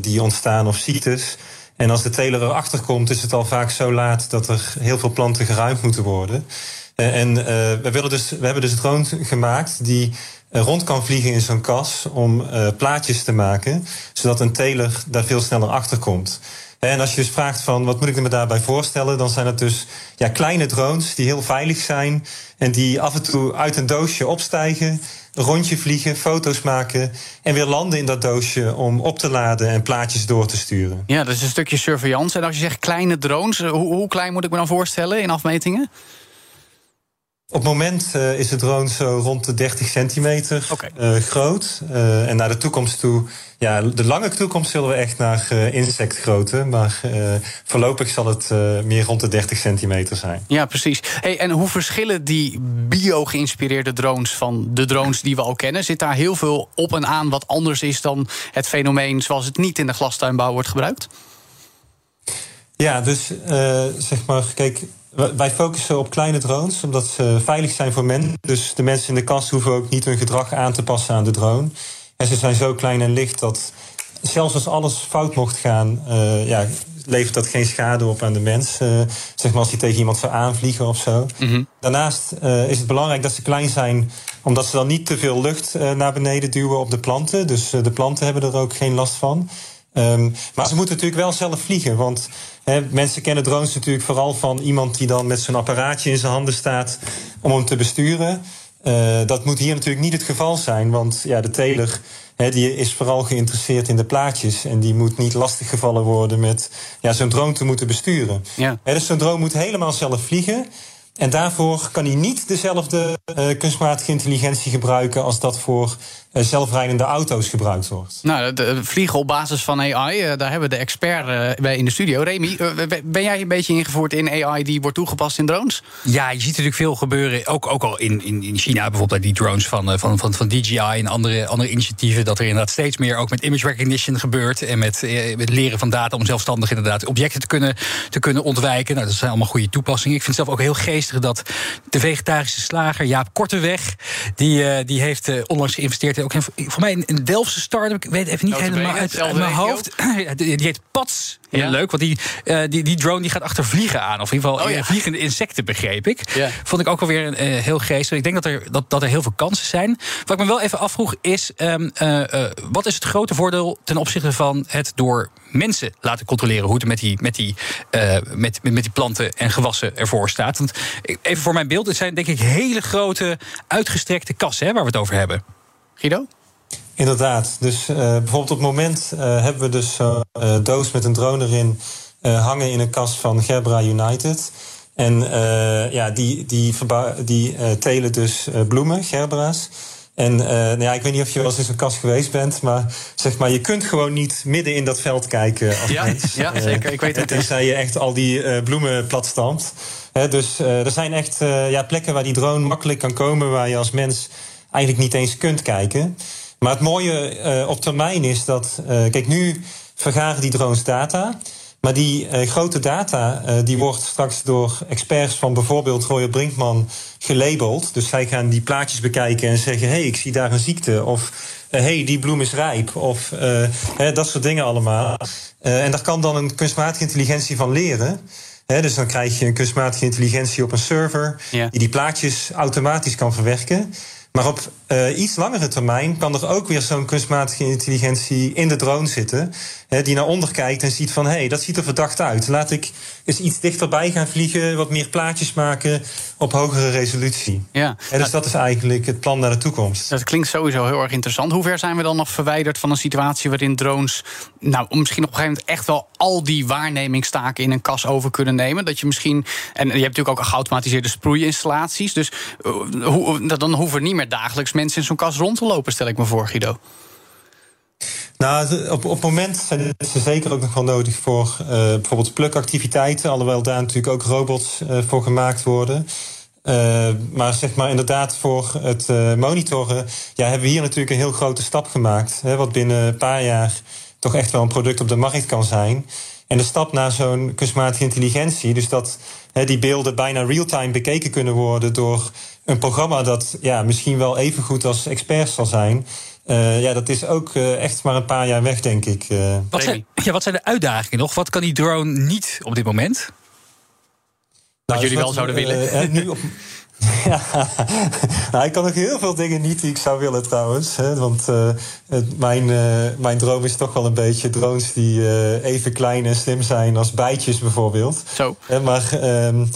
die ontstaan of ziektes. En als de teler erachter komt, is het al vaak zo laat dat er heel veel planten geruimd moeten worden. en we, willen dus, we hebben dus drones gemaakt die rond kan vliegen in zo'n kas om plaatjes te maken, zodat een teler daar veel sneller achter komt. En als je dus vraagt van wat moet ik me daarbij voorstellen, dan zijn het dus ja, kleine drones die heel veilig zijn en die af en toe uit een doosje opstijgen, rondje vliegen, foto's maken en weer landen in dat doosje om op te laden en plaatjes door te sturen. Ja, dat is een stukje surveillance. En als je zegt kleine drones, hoe, hoe klein moet ik me dan voorstellen in afmetingen? Op het moment uh, is de drone zo rond de 30 centimeter uh, groot. Uh, en naar de toekomst toe, ja, de lange toekomst zullen we echt naar insectgrootte. Maar voorlopig zal het meer rond de 30 centimeter zijn. Ja, precies. Hey, en hoe verschillen die bio-geïnspireerde drones van de drones die we al kennen? Zit daar heel veel op en aan wat anders is dan het fenomeen zoals het niet in de glastuinbouw wordt gebruikt? Ja, dus zeg maar, kijk, wij focussen op kleine drones, omdat ze veilig zijn voor mensen. Dus de mensen in de kast hoeven ook niet hun gedrag aan te passen aan de drone. En ze zijn zo klein en licht dat zelfs als alles fout mocht gaan, uh, ja, levert dat geen schade op aan de mens. Uh, zeg maar als die tegen iemand zou aanvliegen of zo. Mhm. Daarnaast uh, is het belangrijk dat ze klein zijn, omdat ze dan niet te veel lucht naar beneden duwen op de planten. Dus de planten hebben er ook geen last van. Um, maar ze moeten natuurlijk wel zelf vliegen. Want mensen kennen drones natuurlijk vooral van iemand die dan met zijn apparaatje in zijn handen staat om hem te besturen. Uh, dat moet hier natuurlijk niet het geval zijn, want ja, de teler die is vooral geïnteresseerd in de plaatjes. En die moet niet lastiggevallen worden met ja, zo'n drone te moeten besturen. Ja. dus zo'n drone moet helemaal zelf vliegen. En daarvoor kan hij niet dezelfde uh, kunstmatige intelligentie gebruiken als dat voor zelfrijdende auto's gebruikt wordt. Nou, de, vliegen op basis van AI, uh, eh, daar hebben we de expert bij in de studio. Remy, ben jij een beetje ingevoerd in AI die wordt toegepast in drones? Ja, je ziet natuurlijk veel gebeuren. Ook, ook al in, in, in China bijvoorbeeld, die drones van, van, van, van DJI en andere, andere initiatieven. Dat er inderdaad steeds meer ook met image recognition gebeurt. En met, met leren van data om zelfstandig inderdaad objecten te kunnen, te kunnen ontwijken. Nou, dat zijn allemaal goede toepassingen. Ik vind het zelf ook heel geestig dat de vegetarische slager Jaap Korteweg... die, uh, die heeft uh, onlangs geïnvesteerd... ook voor mij een Delftse start-up, ik weet even niet helemaal uit, uit, mijn hoofd. die heet Pats. Heel ja. leuk, want die, uh, die, die drone die gaat achter vliegen aan. Of in ieder geval oh, ja. vliegende insecten, begreep ik. Ja. Vond ik ook alweer uh, heel geestig. Ik denk dat er, dat, dat er heel veel kansen zijn. Wat ik me wel even afvroeg is... Um, uh, wat is het grote voordeel ten opzichte van het door mensen laten controleren... hoe het met die, met die, met, met, met die planten en gewassen ervoor staat? Want even voor mijn beeld, het zijn denk ik hele grote uitgestrekte kassen hè, waar we het over hebben. Guido? Inderdaad. Dus uh, bijvoorbeeld op het moment uh, hebben we dus zo'n uh, doos met een drone erin hangen in een kast van Gerbera United. En ja, die, die, die telen dus bloemen, Gerbera's. En nou ja, ik weet niet of je wel eens in zo'n kast geweest bent, maar zeg maar, je kunt gewoon niet midden in dat veld kijken als ja, mens. Ja, zeker. Ik weet het. Tenzij je echt al die bloemen platstampt. dus er zijn echt ja, plekken waar die drone makkelijk kan komen, waar je als mens eigenlijk niet eens kunt kijken. Maar het mooie uh, op termijn is dat. Uh, kijk, nu vergaren die drones data. Maar die uh, grote data die wordt straks door experts van bijvoorbeeld Royal Brinkman gelabeld. Dus zij gaan die plaatjes bekijken en zeggen: hé, hey, ik zie daar een ziekte. Of hé, hey, die bloem is rijp. Of hè, dat soort dingen allemaal. en daar kan dan een kunstmatige intelligentie van leren. He, dus dan krijg je een kunstmatige intelligentie op een server ja. die die plaatjes automatisch kan verwerken. Maar op uh, iets langere termijn kan er ook weer zo'n kunstmatige intelligentie in de drone zitten. Hè, die naar onder kijkt en ziet van hé, hey, dat ziet er verdacht uit. Laat ik eens iets dichterbij gaan vliegen, wat meer plaatjes maken op hogere resolutie. Ja. En dus dat is eigenlijk het plan naar de toekomst. Dat klinkt sowieso heel erg interessant. Hoe ver zijn we dan nog verwijderd van een situatie waarin drones, nou, misschien op een gegeven moment echt wel al die waarnemingstaken in een kas over kunnen nemen? Dat je misschien, en je hebt natuurlijk ook geautomatiseerde sproeiinstallaties, dus uh, dan hoeven niet meer dagelijks mensen in zo'n kas rond te lopen, stel ik me voor, Guido. Nou, op, op het moment zijn ze zeker ook nog wel nodig voor uh, bijvoorbeeld plukactiviteiten. Alhoewel daar natuurlijk ook robots uh, voor gemaakt worden. Uh, maar zeg maar inderdaad voor het monitoren... Ja, hebben we hier natuurlijk een heel grote stap gemaakt. Hè, wat binnen een paar jaar toch echt wel een product op de markt kan zijn. En de stap naar zo'n kunstmatige intelligentie... dus dat hè, die beelden bijna real-time bekeken kunnen worden... door een programma dat ja, misschien wel even goed als experts zal zijn... Uh, ja, dat is ook uh, echt maar een paar jaar weg, denk ik. Uh. Wat, zijn, ja, wat zijn de uitdagingen nog? Wat kan die drone niet op dit moment? Nou, wat jullie wel zouden willen. nu op, ja, nou, ik kan nog heel veel dingen niet die ik zou willen trouwens. Hè, want mijn, mijn droom is toch wel een beetje drones die even klein en slim zijn als bijtjes bijvoorbeeld. Zo. maar ehm,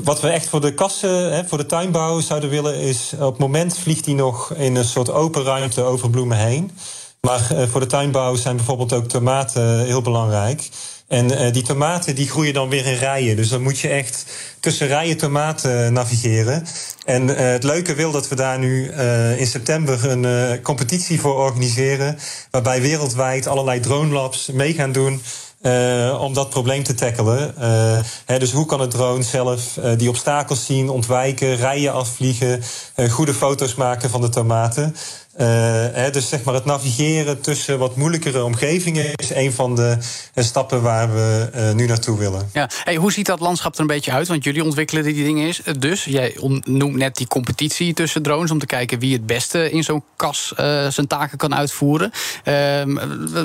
wat we echt voor de kassen, hè, voor de tuinbouw zouden willen, is op het moment vliegt hij nog in een soort open ruimte over bloemen heen. Maar uh, voor de tuinbouw zijn bijvoorbeeld ook tomaten heel belangrijk. En uh, die tomaten die groeien dan weer in rijen. Dus dan moet je echt tussen rijen tomaten navigeren. En het leuke wil dat we daar nu in september een competitie voor organiseren. Waarbij wereldwijd allerlei drone labs mee gaan doen uh, om dat probleem te tackelen. Uh, hè, dus hoe kan het drone zelf uh, die obstakels zien, ontwijken, rijen afvliegen, goede foto's maken van de tomaten. Uh, dus zeg maar het navigeren tussen wat moeilijkere omgevingen is een van de stappen waar we uh, nu naartoe willen. Ja. Hey, hoe ziet dat landschap er een beetje uit? Want jullie ontwikkelen die dingen is. Dus jij noemt net die competitie tussen drones om te kijken wie het beste in zo'n kas zijn taken kan uitvoeren. Ehm,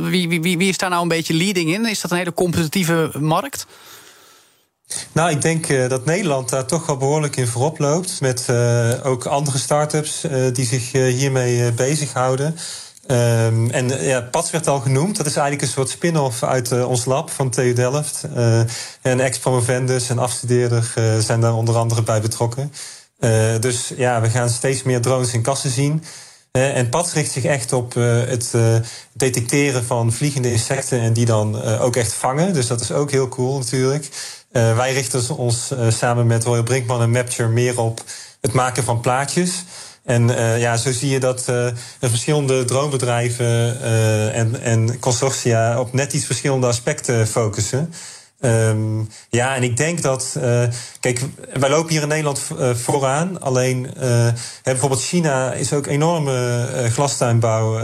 wie, wie, wie is daar nou een beetje leading in? Is dat een hele competitieve markt? Nou, ik denk uh, dat Nederland daar toch wel behoorlijk in voorop loopt. Met uh, ook andere start-ups uh, die zich hiermee bezighouden. Um, en ja, werd al genoemd. Dat is eigenlijk een soort spin-off uit ons lab van TU Delft. en ex-promovendus en afstudeerder zijn daar onder andere bij betrokken. dus ja, we gaan steeds meer drones in kassen zien. En PATS richt zich echt op het detecteren van vliegende insecten en die dan ook echt vangen. Dus dat is ook heel cool natuurlijk. Uh, wij richten ons uh, samen met Royal Brinkman en Mapture meer op het maken van plaatjes. En uh, ja, zo zie je dat er verschillende droombedrijven en, en consortia op net iets verschillende aspecten focussen. Um, ja, en ik denk dat. Uh, kijk, wij lopen hier in Nederland uh, vooraan. Alleen uh, bijvoorbeeld China is ook enorme glastuinbouw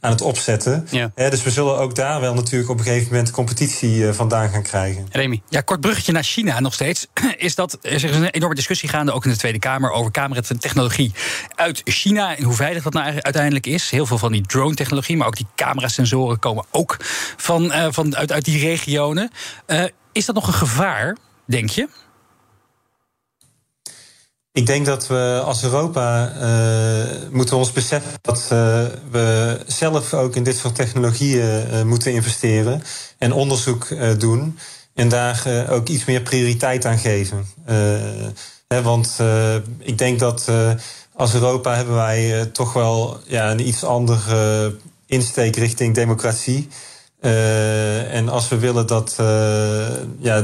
aan het opzetten. Ja. dus we zullen ook daar wel natuurlijk op een gegeven moment competitie vandaan gaan krijgen. Remy. Ja, kort bruggetje naar China nog steeds. Is dat er is een enorme discussie gaande, ook in de Tweede Kamer, over cameratechnologie uit China en hoe veilig dat nou uiteindelijk is. Heel veel van die drone-technologie, maar ook die camerasensoren komen ook van, van, uit, uit die regionen. Is dat nog een gevaar, denk je? Ik denk dat we als Europa uh, moeten ons beseffen dat uh, we zelf ook in dit soort technologieën uh, moeten investeren en onderzoek doen. En daar ook iets meer prioriteit aan geven. Hè, want ik denk dat als Europa hebben wij toch wel ja, een iets andere insteek richting democratie. En als we willen dat ja,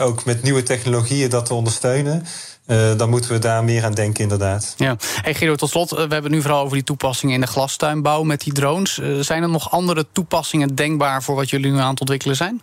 ook met nieuwe technologieën dat te ondersteunen. Uh, dan moeten we daar meer aan denken, inderdaad. Ja. Hey Guido, tot slot, we hebben het nu vooral over die toepassingen in de glastuinbouw met die drones. Zijn er nog andere toepassingen denkbaar voor wat jullie nu aan het ontwikkelen zijn?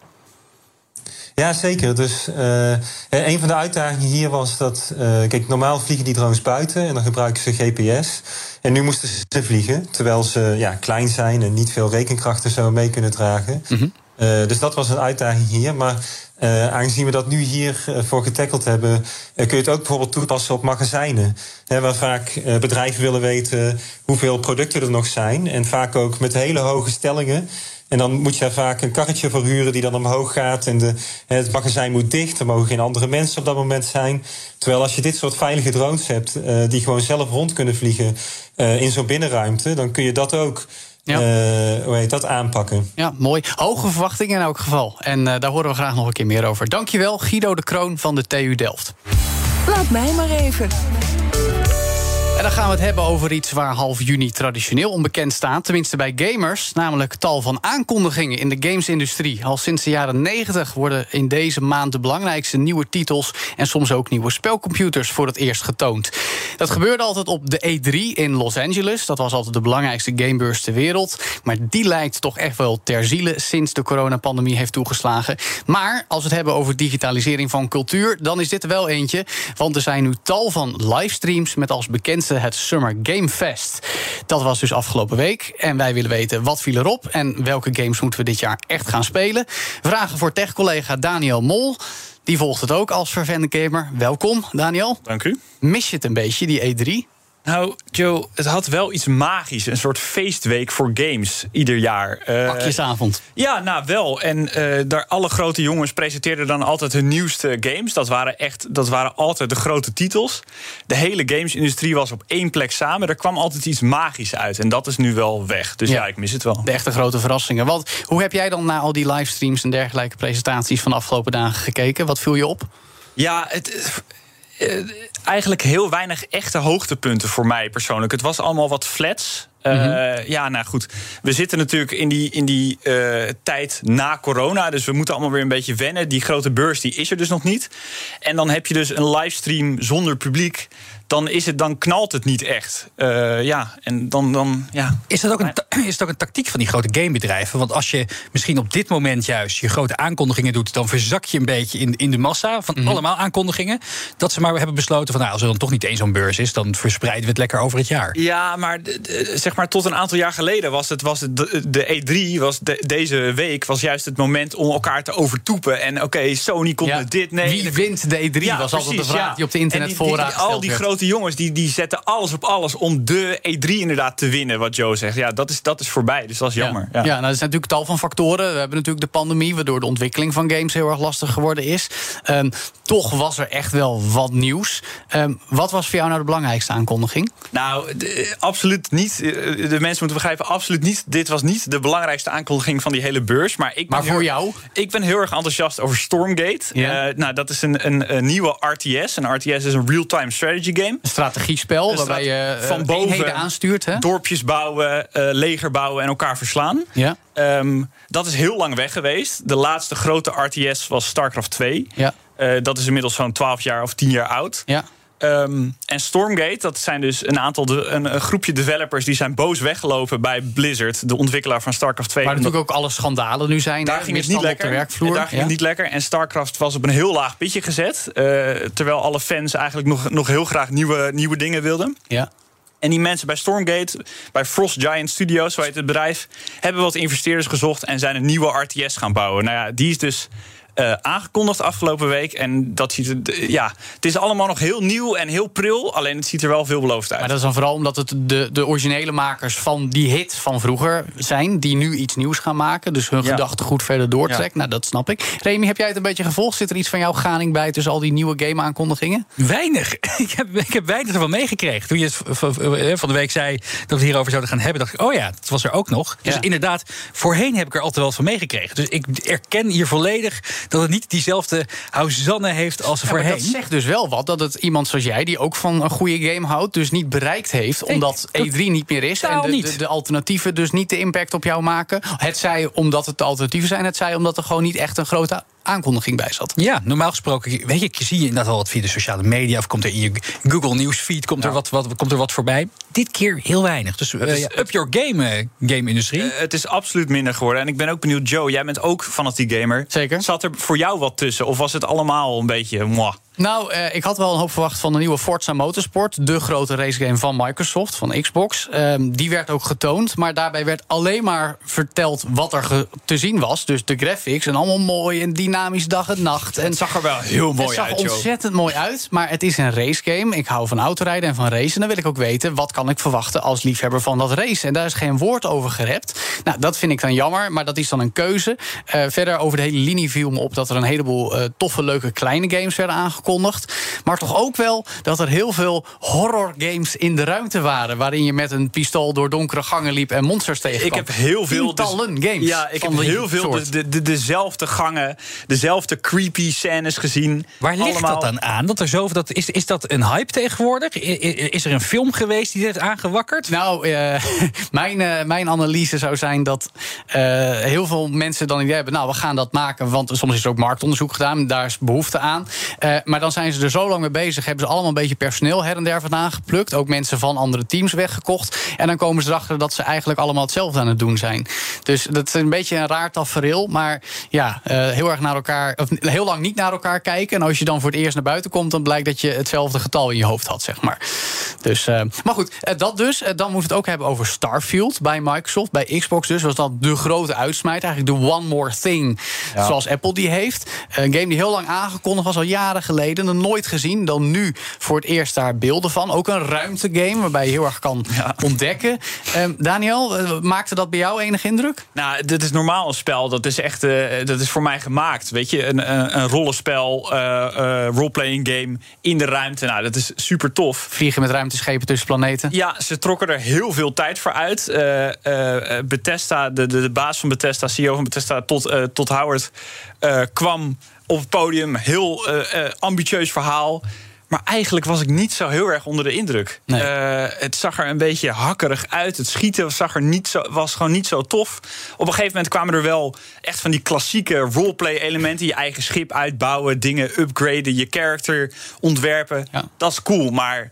Ja, zeker. Dus uh, een van de uitdagingen hier was dat. Uh, kijk, normaal vliegen die drones buiten en dan gebruiken ze GPS. En nu moesten ze vliegen, terwijl ze ja, klein zijn en niet veel rekenkrachten zo mee kunnen dragen. Mm -hmm. uh, dus dat was een uitdaging hier. Maar uh, aangezien we dat nu hiervoor voor getackeld hebben, uh, kun je het ook bijvoorbeeld toepassen op magazijnen. Hè, waar vaak bedrijven willen weten hoeveel producten er nog zijn. En vaak ook met hele hoge stellingen. En dan moet je vaak een karretje voor huren die dan omhoog gaat. En de, het magazijn moet dicht. Er mogen geen andere mensen op dat moment zijn. Terwijl als je dit soort veilige drones hebt, die gewoon zelf rond kunnen vliegen in zo'n binnenruimte, dan kun je dat ook ja. Uh, hoe heet dat, aanpakken. Ja, mooi. Hoge verwachtingen in elk geval. En uh, daar horen we graag nog een keer meer over. Dankjewel, Guido de Kroon van de TU Delft. Laat mij maar even. En dan gaan we het hebben over iets waar half juni traditioneel onbekend staat. Tenminste bij gamers, namelijk tal van aankondigingen in de gamesindustrie. Al sinds de jaren 90 worden in deze maand de belangrijkste nieuwe titels... en soms ook nieuwe spelcomputers voor het eerst getoond. Dat gebeurde altijd op de E3 in Los Angeles. Dat was altijd de belangrijkste gamebeurs ter wereld. Maar die lijkt toch echt wel ter ziele sinds de coronapandemie heeft toegeslagen. Maar als we het hebben over digitalisering van cultuur... dan is dit er wel eentje, want er zijn nu tal van livestreams... met als bekendste het Summer Game Fest. Dat was dus afgelopen week. En wij willen weten wat viel erop en welke games moeten we dit jaar echt gaan spelen. Vragen voor tech-collega Daniel Mol. Die volgt het ook als vervende gamer. Welkom, Daniel. Dank u. Mis je het een beetje, die E3? Nou, Joe, het had wel iets magisch. Een soort feestweek voor games ieder jaar. Uh, Pakjesavond. Ja, nou wel. En uh, daar alle grote jongens presenteerden dan altijd hun nieuwste games. Dat waren echt, dat waren altijd de grote titels. De hele gamesindustrie was op één plek samen. Er kwam altijd iets magisch uit. En dat is nu wel weg. Dus ja, ja ik mis het wel. De echte grote verrassingen. Want hoe heb jij dan naar al die livestreams en dergelijke presentaties van de afgelopen dagen gekeken? Wat viel je op? Ja, het uh, eigenlijk heel weinig echte hoogtepunten voor mij persoonlijk. Het was allemaal wat flats. Uh, mm-hmm. Ja, nou goed. We zitten natuurlijk in die, in die uh, tijd na corona. Dus we moeten allemaal weer een beetje wennen. Die grote beurs die is er dus nog niet. En dan heb je dus een livestream zonder publiek dan, is het, dan knalt het niet echt. Uh, ja, en dan, dan, ja. Is dat, ook een, is dat ook een tactiek van die grote gamebedrijven? Want als je misschien op dit moment juist je grote aankondigingen doet... dan verzak je een beetje in, in de massa van mm -hmm. allemaal aankondigingen. Dat ze maar hebben besloten van... nou, als er dan toch niet eens zo'n beurs is... dan verspreiden we het lekker over het jaar. Ja, maar de, zeg maar tot een aantal jaar geleden was het... Was het de, de E3, was de, deze week, was juist het moment om elkaar te overtoepen. En oké, okay, Sony komt ja, met dit. Nee, wie wint de E3 ja, was precies, altijd de vraag ja. die op de internetfora Al die grote grote jongens die, die zetten alles op alles om de E3 inderdaad te winnen, wat Joe zegt. Ja, dat is, dat is voorbij, dus dat is jammer. Ja, ja. nou, er zijn natuurlijk tal van factoren. We hebben natuurlijk de pandemie, waardoor de ontwikkeling van games heel erg lastig geworden is. Um, toch was er echt wel wat nieuws. Um, wat was voor jou nou de belangrijkste aankondiging? Nou, de, absoluut niet. Eh, de mensen moeten begrijpen, absoluut niet. Dit was niet de belangrijkste aankondiging van die hele beurs. Maar, ik maar voor heel, jou? Ik ben heel erg enthousiast over Stormgate. Ja. Uh, nou, dat is een, een, een, nieuwe RTS. Een RTS is een real-time strategy game. Een strategiespel waarbij je uh, van boven aanstuurt. Hè? Dorpjes bouwen, leger bouwen en elkaar verslaan. Ja. Um, dat is heel lang weg geweest. De laatste grote RTS was StarCraft 2. Ja. Dat is inmiddels zo'n 12 jaar of 10 jaar oud. Ja. Um, en Stormgate, dat zijn dus een aantal de, een, een, groepje developers die zijn boos weggelopen bij Blizzard, de ontwikkelaar van StarCraft 2. Waar natuurlijk ook alle schandalen nu zijn. Daar ging het niet lekker. De werkvloer. daar ging ja. het niet lekker. En StarCraft was op een heel laag pitje gezet. Uh, terwijl alle fans eigenlijk nog, nog heel graag nieuwe, nieuwe dingen wilden. Ja. En die mensen bij Stormgate, bij Frost Giant Studios, zo heet het bedrijf, hebben wat investeerders gezocht en zijn een nieuwe RTS gaan bouwen. Nou ja, die is dus uh, aangekondigd afgelopen week. En dat ziet er, ja, het is allemaal nog heel nieuw en heel pril. Alleen het ziet er wel veelbelovend uit. Maar dat is dan vooral omdat het de, de originele makers van die hit van vroeger zijn. Die nu iets nieuws gaan maken. Dus hun ja. gedachtegoed verder doortrekt. Ja. Nou, dat snap ik. Remy, heb jij het een beetje gevolgd? Zit er iets van jouw ganing bij tussen al die nieuwe game-aankondigingen? Weinig. Ik heb, ik heb weinig ervan meegekregen. Toen je het van de week zei dat we het hierover zouden gaan hebben, dacht ik, oh ja, dat was er ook nog. Dus inderdaad, voorheen heb ik er altijd wel van meegekregen. Dus ik erken hier volledig dat het niet diezelfde Houzanne heeft als Ja, maar voorheen. dat zegt dus wel wat. Dat het iemand zoals jij, die ook van een goede game houdt, dus niet bereikt heeft. Nee, omdat dat- E3 niet meer is. En de, de, de alternatieven dus niet de impact op jou maken. Het zij omdat het de alternatieven zijn. Het zij omdat er gewoon niet echt een grote aankondiging bij zat. Ja, normaal gesproken, weet je, zie je inderdaad wel wat via de sociale media... of komt er in je Google Newsfeed komt, er, wat, wat, komt er wat voorbij. Dit keer heel weinig. Dus eh, ja, up your game, eh, game-industrie. Eh, het is absoluut minder geworden. En ik ben ook benieuwd, Joe, jij bent ook fanatiek gamer. Zeker. Zat er voor jou wat tussen? Of was het allemaal een beetje moi? Nou, eh, ik had wel een hoop verwacht van de nieuwe Forza Motorsport. De grote racegame van Microsoft, van Xbox. Ehm, die werd ook getoond. Maar daarbij werd alleen maar verteld wat er te zien was. Dus de graphics en allemaal mooi en dynamisch dag en nacht. En Het zag er wel heel mooi het zag uit, ontzettend mooi uit, maar het is een racegame. Ik hou van autorijden en van racen. Dan wil ik ook weten, wat kan ik verwachten als liefhebber van dat race? En daar is geen woord over gerept. Nou, dat vind ik dan jammer, maar dat is dan een keuze. Eh, verder over de hele linie viel me op dat er een heleboel eh, toffe, leuke kleine games werden aangekondigd. Maar toch ook wel dat er heel veel horror games in de ruimte waren. Waarin je met een pistool door donkere gangen liep en monsters tegenkwam. Ik heb heel veel. dus- Tientallen games. Ja, ik heb heel veel de, de, dezelfde gangen, dezelfde creepy scènes gezien. Waar ligt Allemaal- dat dan aan? Dat er zoveel, dat, is, is dat een hype tegenwoordig? Is er een film geweest die dit heeft aangewakkerd? Nou, eh, mijn, eh, mijn analyse zou zijn dat eh, heel veel mensen dan idee hebben... nou, we gaan dat maken, want soms is er ook marktonderzoek gedaan... daar is behoefte aan. Maar dan zijn ze er zo lang mee bezig... hebben ze allemaal een beetje personeel her en der vandaan geplukt. Ook mensen van andere teams weggekocht. En dan komen ze erachter dat ze eigenlijk allemaal hetzelfde aan het doen zijn. Dus dat is een beetje een raar tafereel. Maar ja, eh, heel erg naar elkaar... of heel lang niet naar elkaar kijken. En als je dan voor het eerst naar buiten komt... dan blijkt dat je hetzelfde getal in je hoofd had, zeg maar. Dus, eh, maar goed, eh, dat dus. Dan moeten we het ook hebben over Starfield bij Microsoft. Bij Xbox dus was dat de grote uitsmijt. Eigenlijk de one more thing, zoals Apple die heeft. Een game die heel lang aangekondigd was, al jaren geleden. Nog nooit gezien. Dan nu voor het eerst daar beelden van. Ook een ruimtegame waarbij je heel erg kan ontdekken. Eh, Daniel, eh, maakte dat bij jou enig indruk? Nou, dit is normaal een spel. Dat is echt eh, dat is voor mij gemaakt. Weet je, een, een, een rollenspel, eh, roleplaying game in de ruimte. Nou, dat is super tof. Vliegen met ruimteschepen tussen planeten. Ja, ze trokken er heel veel tijd voor uit. Bethesda, de, de, de baas van Bethesda, CEO van Bethesda, tot, tot Howard, kwam op het podium. Heel eh, eh, ambitieus verhaal. Maar eigenlijk was ik niet zo heel erg onder de indruk. Nee. Eh, het zag er een beetje hakkerig uit. Het schieten zag er niet zo, was gewoon niet zo tof. Op een gegeven moment kwamen er wel echt van die klassieke roleplay-elementen. Je eigen schip uitbouwen, dingen upgraden, je character ontwerpen. Ja. Dat is cool, maar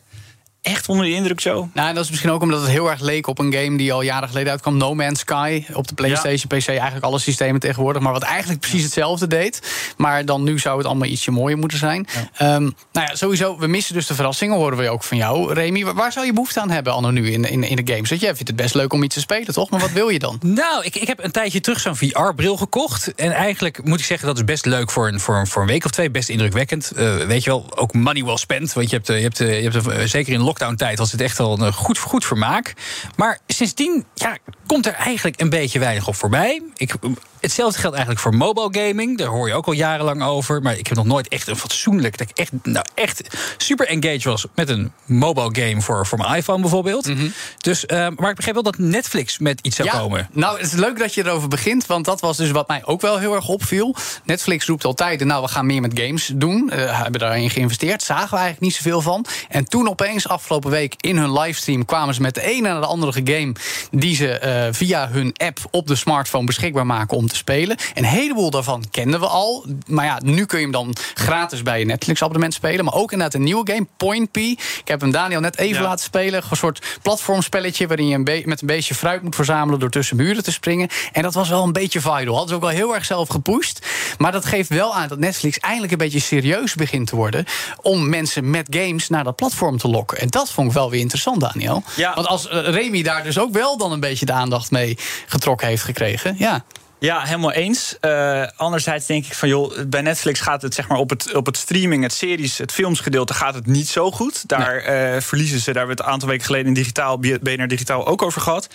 echt onder de indruk zo. Nou, dat is misschien ook omdat het heel erg leek op een game die al jaren geleden uitkwam. No Man's Sky. Op de PlayStation, PC, eigenlijk alle systemen tegenwoordig. Maar wat eigenlijk precies hetzelfde deed. Maar dan nu zou het allemaal ietsje mooier moeten zijn. Ehm, nou ja, sowieso, we missen dus de verrassingen, horen we ook van jou. Remy, waar- zou je behoefte aan hebben, anno nu, in, in, in de games? Want jij vindt het best leuk om iets te spelen, toch? Maar wat wil je dan? Nou, ik, ik heb een tijdje terug zo'n VR-bril gekocht. En eigenlijk moet ik zeggen, dat is best leuk voor een, voor, een- voor een week of twee. Best indrukwekkend. Eh, weet je wel, ook money well spent. Want je hebt, eh, je hebt, eh, je hebt zeker in lockdown-tijd was het echt wel een goed, goed vermaak. Maar sindsdien ja, komt er eigenlijk een beetje weinig op voorbij. Ik, hetzelfde geldt eigenlijk voor mobile gaming. Daar hoor je ook al jarenlang over. Maar ik heb nog nooit echt een fatsoenlijk... dat ik echt, nou, echt super engaged was met een mobile game voor, voor mijn iPhone bijvoorbeeld. Dus, eh, maar ik begreep wel dat Netflix met iets zou komen. Nou, het is leuk dat je erover begint, want dat was dus wat mij ook wel heel erg opviel. Netflix roept altijd, nou, we gaan meer met games doen. Uh, hebben daarin geïnvesteerd, zagen we eigenlijk niet zoveel van. En toen opeens, afgelopen week, in hun livestream kwamen ze met de ene naar de andere game die ze uh, via hun app op de smartphone beschikbaar maken om te spelen. Een heleboel daarvan kenden we al. Maar ja, nu kun je hem dan gratis bij je Netflix-abonnement spelen. Maar ook inderdaad een nieuwe game, Point P. Ik heb hem Daniel net even ja. laten spelen. Een soort platformspelletje waarin je een met een beestje fruit moet verzamelen door tussen muren te springen. En dat was wel een beetje viral. Hadden ze ook wel heel erg zelf gepusht. Maar dat geeft wel aan dat Netflix eindelijk een beetje serieus begint te worden. om mensen met games naar dat platform te lokken. En dat vond ik wel weer interessant, Daniel. Ja. Want als uh, Remy daar dus ook wel dan een beetje de aandacht mee getrokken heeft gekregen. Ja. Ja, helemaal eens. Uh, anderzijds denk ik van, joh, bij Netflix gaat het zeg maar op het, op het streaming, het series, het filmsgedeelte gaat het niet zo goed. Daar nee. uh, verliezen ze, daar hebben we het een aantal weken geleden in digitaal, BNR Digitaal ook over gehad.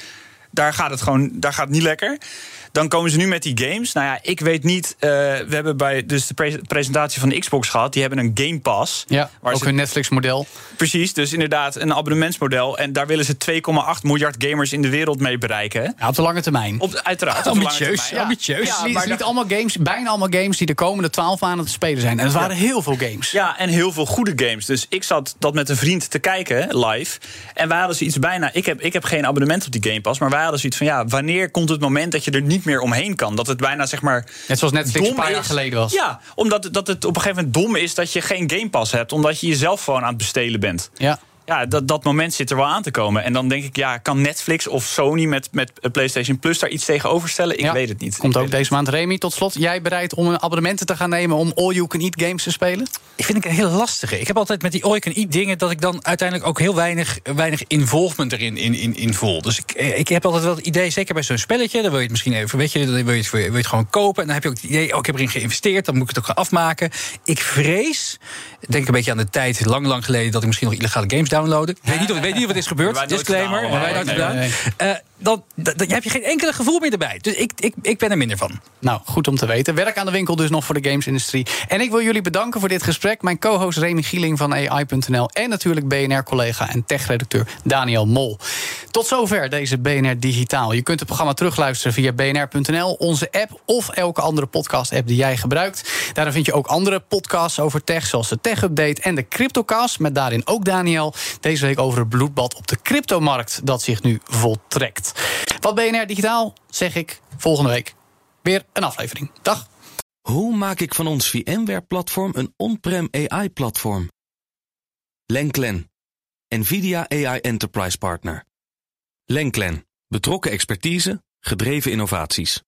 daar gaat het gewoon daar gaat het niet lekker. Dan komen ze nu met die games. Nou ja, ik weet niet. Uh, we hebben bij dus de pre presentatie van de Xbox gehad. Die hebben een Game Pass. Ja, ook ze, een Netflix-model. Precies, dus inderdaad een abonnementsmodel. En daar willen ze 2,8 miljard gamers in de wereld mee bereiken. Ja, op de lange termijn. Op, uiteraard. ambitieus. Ja. ambitieus. Ja, maar niet allemaal games, bijna allemaal games die de komende 12 maanden te spelen zijn. En het waren heel veel games. Ja, en heel veel goede games. Dus ik zat dat met een vriend te kijken live. En wij hadden zoiets bijna. Ik heb, ik heb geen abonnement op die Game Pass. Maar wij hadden zoiets van ja, wanneer komt het moment dat je er niet meer omheen kan? Dat het bijna zeg maar. Net zoals Netflix een paar jaar geleden was. Ja, omdat dat het op een gegeven moment dom is dat je geen Game Pass hebt. Omdat je jezelf gewoon aan het bestelen bent. Ja ja, dat, dat moment zit er wel aan te komen. En dan denk ik, ja, kan Netflix of Sony met, met PlayStation Plus daar iets tegenover stellen? Ik weet het niet. Komt ook deze maand. Remy, tot slot. Jij bereid om een abonnement te gaan nemen om all you can eat games te spelen? Ik vind ik een heel lastige. Ik heb altijd met die all you can eat dingen dat ik dan uiteindelijk ook heel weinig, weinig involvement erin in, in, in voel. Dus ik, eh, ik heb altijd wel het idee, zeker bij zo'n spelletje, dan wil je het misschien even, weet je, dan wil je het, wil je het gewoon kopen. En dan heb je ook het idee, oh, ik heb erin geïnvesteerd, dan moet ik het ook gaan afmaken. Ik vrees, denk een beetje aan de tijd, lang, lang geleden, dat ik misschien nog illegale games downloadde. Ik weet niet ik weet niet wat is gebeurd. Disclaimer. Gedaan, wij nooit gedaan. Dan, dan, heb je geen enkele gevoel meer erbij. Dus ik, ik, ik ben er minder van. Nou, goed om te weten. Werk aan de winkel dus nog voor de gamesindustrie. En ik wil jullie bedanken voor dit gesprek. Mijn co-host Remy Gieling van AI.nl. En natuurlijk BNR-collega en tech-redacteur Daniel Mol. Tot zover deze BNR Digitaal. Je kunt het programma terugluisteren via bnr.nl, onze app of elke andere podcast-app die jij gebruikt. Daarin vind je ook andere podcasts over tech, zoals de Tech Update en de Cryptocast. Met daarin ook Daniel. Deze week over het bloedbad op de cryptomarkt dat zich nu voltrekt. Wat BNR Digitaal, zeg ik volgende week weer een aflevering. Dag. Hoe maak ik van ons VMware-platform een on-prem AI-platform? Lenklen, NVIDIA AI Enterprise Partner. Lenklen, betrokken expertise, gedreven innovaties.